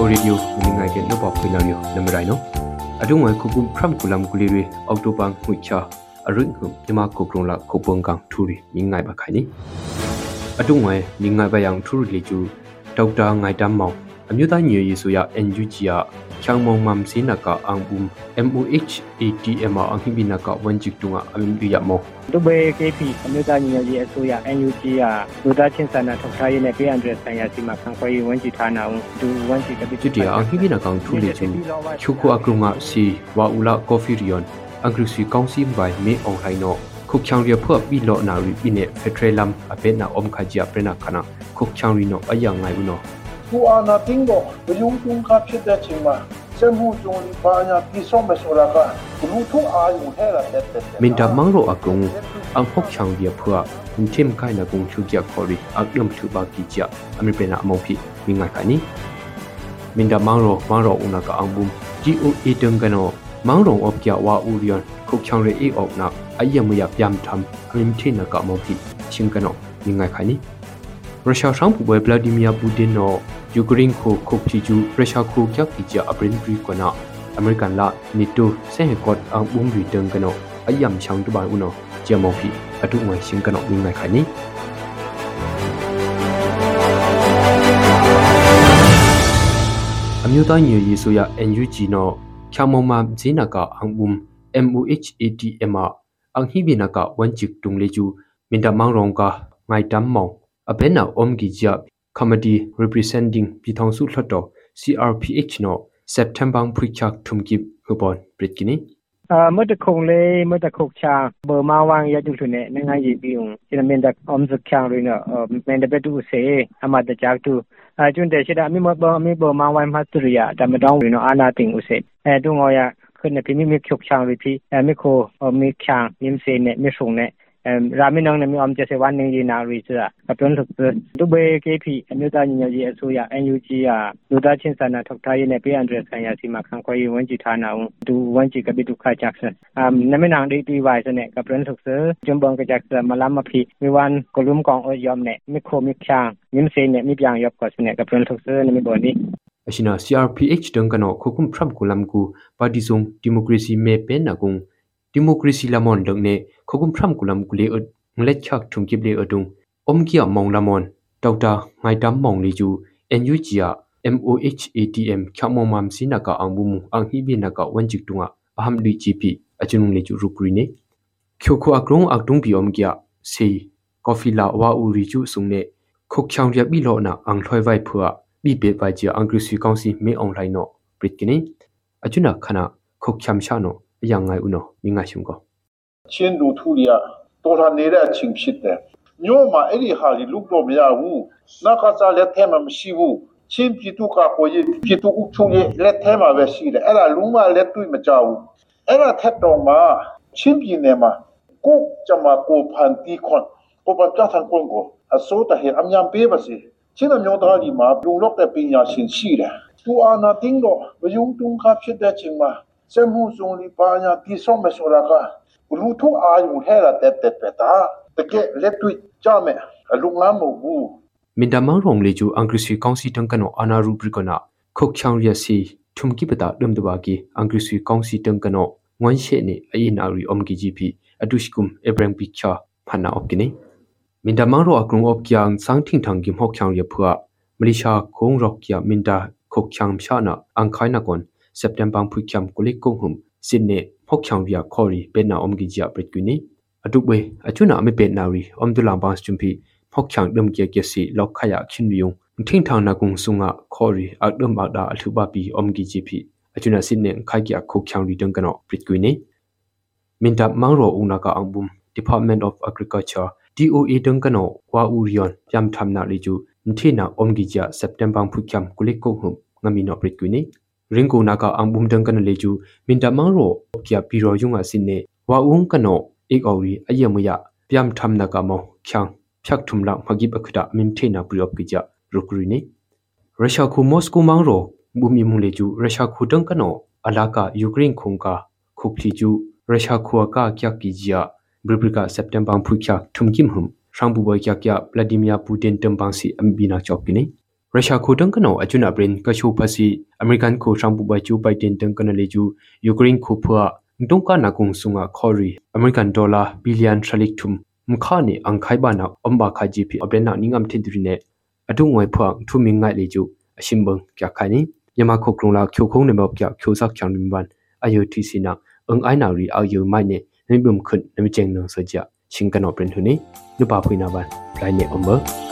show radio ni ngai ke no ba khoi na yo nam rai no adung wai kukum phram kulam kuliri october hui cha arun hu yama ko krong la ko pong kang thuri ni ngai ba khai ni adung wai ni ngai ba yang thuri le chu dr ngai dam mau အမျိုးသားညီရေးဆိုရ NUG ကချောင်းမုံမမ်စီနကအန်ဘုံ MOH ATM အ changmong mam sina ka ang um moh atm a ang hibina ka wanjik tunga amim duya mo to be kp အမျိုးသားညီညွတ်ရေးအစိုးရ NUG ကလူသားချင်းစာနာထောက်ထားရေးနဲ့ပြည်အန္တရာယ်ဆိုင်ရာစီမံခန့်ခွဲရေးဝန်ကြီးဌာနဦးဒူဝန်ကြီးကတိတူတာဟိဘိနာကောင်ထူလီချင်းချုခုအကရုငါစီဝါဦးလာကော်ဖီရီယွန်အင်္ဂလိပ်စီကောင်စီဘိုင်မေအောင်ဟိုင်နောခုတ်ချောင်ရဖွပီလောနာရီပိနေဖက်ထရလမ်အပေနာအုံခါဂျီအပရနာခနာခုတ်ချောင်ရီနောအယံငိုင်ဦးနော သူအာနာတင်းတော့ဘယုံတုံကဖြစ်တဲ့ချိန်မှာစမှုကြုံဒီပါညာဒီဆုံးမဆိုလာကဘလူထုအာယုဟဲလာတဲ့တဲ့ min da mangro akung ang hok chang bia phua min thim kai na kung chu kya khori ak dum thu ba ki cha ami pe na among phi mi ngai ka ni min da mangro mangro una ka ang bum ji o e deng ga no mangro op kya wa u rion khok chang re e op na ayam ya pyam tham ami thi na ka among phi ching ka no mi ngai ka ni ရုရှားဆောင်ပူပွဲဗလာဒီမီယာပူတင်နော် ယူကရိန်းကိုခုတ်ချီကျူရုရှားကိုကြောက်ကြည့်ကြအပရင်ဘရီကနာအမေရိကန်လာနီတိုဆဲဟကော့အန်ဘုံရီတန်ကနောအယမ်ချောင်းတပါဦးနော်ဂျမောဖီအတုငွေရှင်ကနောမိမိုင်ခိုင်နီအမျိုးသားညီရေးဆိုရ NUG နော်ချာမောမာဇိနာကအန်ဘုံ MOHATM အန်ဟိဘိနာကဝန်ချစ်တုံလေကျူမင်တမောင်ရောင်ကငိုင်တမ်မောင် abena omgi jia committee representing pitongsu thloto CRPH no September phrichak thumki hubon pritkini အာမတခုံလေးမတခုတ်ချာဘမဝမ်ရတုထုနဲ့ငငယ်ကြီးပြီးုံဒီမင်ဒအုံးစချာရင်းမင်ဒဘတူစေအမတကြောက်တူအကျွန်းတဲ့ရှိတာအမိမဘအမိဘမဝမ်မတ်တရီယာတမတောင်းရင်းအာနာတင်ဥစေအဲတုံငောရခွနဲ့ပြမိမိချုပ်ချောင်းရီ puis အမိခိုမိချာမြ င်းစေနဲ့မြဆုံနဲ့ rami nang nami om jese wan ning yi na ri sa apron thuk tu be kp အမျိုးသားညီညွတ်ရေးအစိုးရ NUG ကလူသားချင်းစာနာထောက်ထားရေးနဲ့ပြည်အန်ဒရဆိုင်ရာစီမံခန့်ခွဲရေးဝန်ကြီးဌာနဦးဒူဝန်ကြီးကပိတုခါချက်ဆန်အမ်နမနန်ဒီတီဝိုင်စနဲ့ကပရန်သုကစဂျုံဘန်ကချက်ဆမလာမဖီမီဝန်ကလုံကောင်အယမ်နဲ့မီခိုမီချန်မြင်းစေနဲ့မီပြန်ရပ်ကောစနဲ့ကပရန်သုကစနမီဘောနီ ashina CRPH dang kano khokum phram kulam ku party zong democracy me pen na kung democracy lamon dang ne khogum phram kulam kule ut nglet chak thum kip le adung om kia mong lamon dr ngai dam mong li ju NUG ya MOHATM khyamo mam sina ka angbu mu ang hi bi na ka wanjik tunga aham li gp achunung le ju rukri ne khyo kho akrong aktung bi om kia se coffee la wa u ri ju sung ne khok khyang ria bi lo na ang thloi vai phua bi pe ba ji ang kri si kaung si me online no prit kini achuna khana khok khyam sha no yang ngai uno mi ngai shung ko ချင်းလူထုတွေကတော်ထာနေတဲ့အချိန်ဖြစ်တယ်ညို့မှာအဲ့ဒီဟာကြီးလုတော့မရဘူးနောက်ကစားလက်ထဲမှာမရှိဘူးချင်းပြည်သူကကိုရပြည်သူအုပ်ချုပ်ရေးလက်ထဲမှာပဲရှိတယ်အဲ့ဒါလုံးဝလက်တွေ့မကြဘူးအဲ့ဒါထက်တော့မှချင်းပြည်နယ်မှာကိုကြမှာကိုဖန်တီခွန်ကိုပပြတ်ထန်ကွန်ကိုအစိုးတဟေအမြန်ပေးပါစေချင်းအမျိုးသားဒီမှာလုံလောက်တဲ့ပညာရှင်ရှိတယ်သူအာနာတင်းတော့ဘယုံတုံခါဖြစ်တဲ့ချိန်မှာ စမှုစုံလီပါညာပြည့်စုံမယ်ဆိုတာကလူထုအာယုံထဲရတဲ့တဲ့ပတာတကယ်လက်တွေ့ကြမယ်အလူငါမဟုတ်ဘူးမင်တမန်ရုံလေးကျူအင်္ဂလိပ်စီကောင်စီတန်ကနောအနာရူပရိကနာခုတ်ချောင်းရစီထုံကိပတာဒမ်ဒဘာကီအင်္ဂလိပ်စီကောင်စီတန်ကနောငွန်ရှေနေအင်နာရီအုံကီဂျီပီအဒုရှ်ကုမ်အဘရန်ပီချာဖနာအော့ကိနေမင်တမန်ရောအကရုံအော့ကျန်စန်းထင်းထန်ကိမဟုတ်ချောင်းရဖွာမလေးရှားခုံရော့ကျမင်တာခုတ်ချောင်းရှာနာအန်ခိုင်နာကွန် September phu kham kule ko hum sinne phok kham via khori pe na om gi ja prit kuni atu be achuna ame pe na ri om du lam ba chum phi phok kham dum ke ke si lok khaya khin ri yong thing thang na kung sunga khori ak dum ba da athu ba pi om gi ji phi achuna sinne khai kya khok kham ri dang kana prit kuni min tap mang ro una ka angbum department of agriculture DOE ဒံကနောဝါဦးရွန်ပြမ်ထမ်နာလီကျူနထေနာအုံဂီကျစက်တမ်ဘာဖုကျမ်ကုလိကိုဟုငမီနောပရစ်ကွီနီ ရင်ကိုနာကအံဘုံဒံကနလေကျူမင်တမန်ရောကျပီရောယုံအစင်နေဝါဝုံကနောအိကောရီအယမယပြမ်ထမ်နာကမောချန်ဖြတ်ထုမ်လာမဂိပခဒမင်ထေနာပျော့ကိကြရုကရီနေရုရှားခုမော်စကိုမောင်ရောဘူမီမူလေကျူရုရှားခုတန်ကနောအလာကာယူကရိန်းခုံကာခုပလီကျူရုရှားခုအကာကျကိကြဘရဘရကစက်တမ်ဘာဖူချာထုမ်ကိမ်ဟမ်ရှမ်ဘူဘိုကျကျဗလာဒီမီယာပူတင်တမ်ဘာစီအမ်ဘီနာချော့ကိနေ ရုရှားခိုတန်ကနောအကျွနာပရင်ကချိုဖစီအမေရိကန်ခိုရှမ်ပူဘချိုပိုင်တင်တန်ကနလေကျူယူကရိန်းခိုဖွာတုံကနာကုံဆုငါခေါ်ရီအမေရိကန်ဒေါ်လာဘီလီယံထရလိကထုမ်မခါနေအန်ခိုင်ဘာနာအမ်ဘာခါဂျီပီအပရနာနင်းငမ်တင်ဒရီနေအတုငွေဖွာထူမင်းငိုင်လေကျူအရှင်ဘုံကြခိုင်နီယမခုကလုံလာချိုခုံးနေမောက်ကြချိုဆက်ချောင်းဘန်အယုတီစီနာအင်အိုင်နာရီအယုမိုင်နေနိဘုံခွတ်နမကျင်းနောစကြရှင်ကနောပရင်ဟူနီနုပါဖွေနာဘန်ဂိုင်နေအမ်ဘာ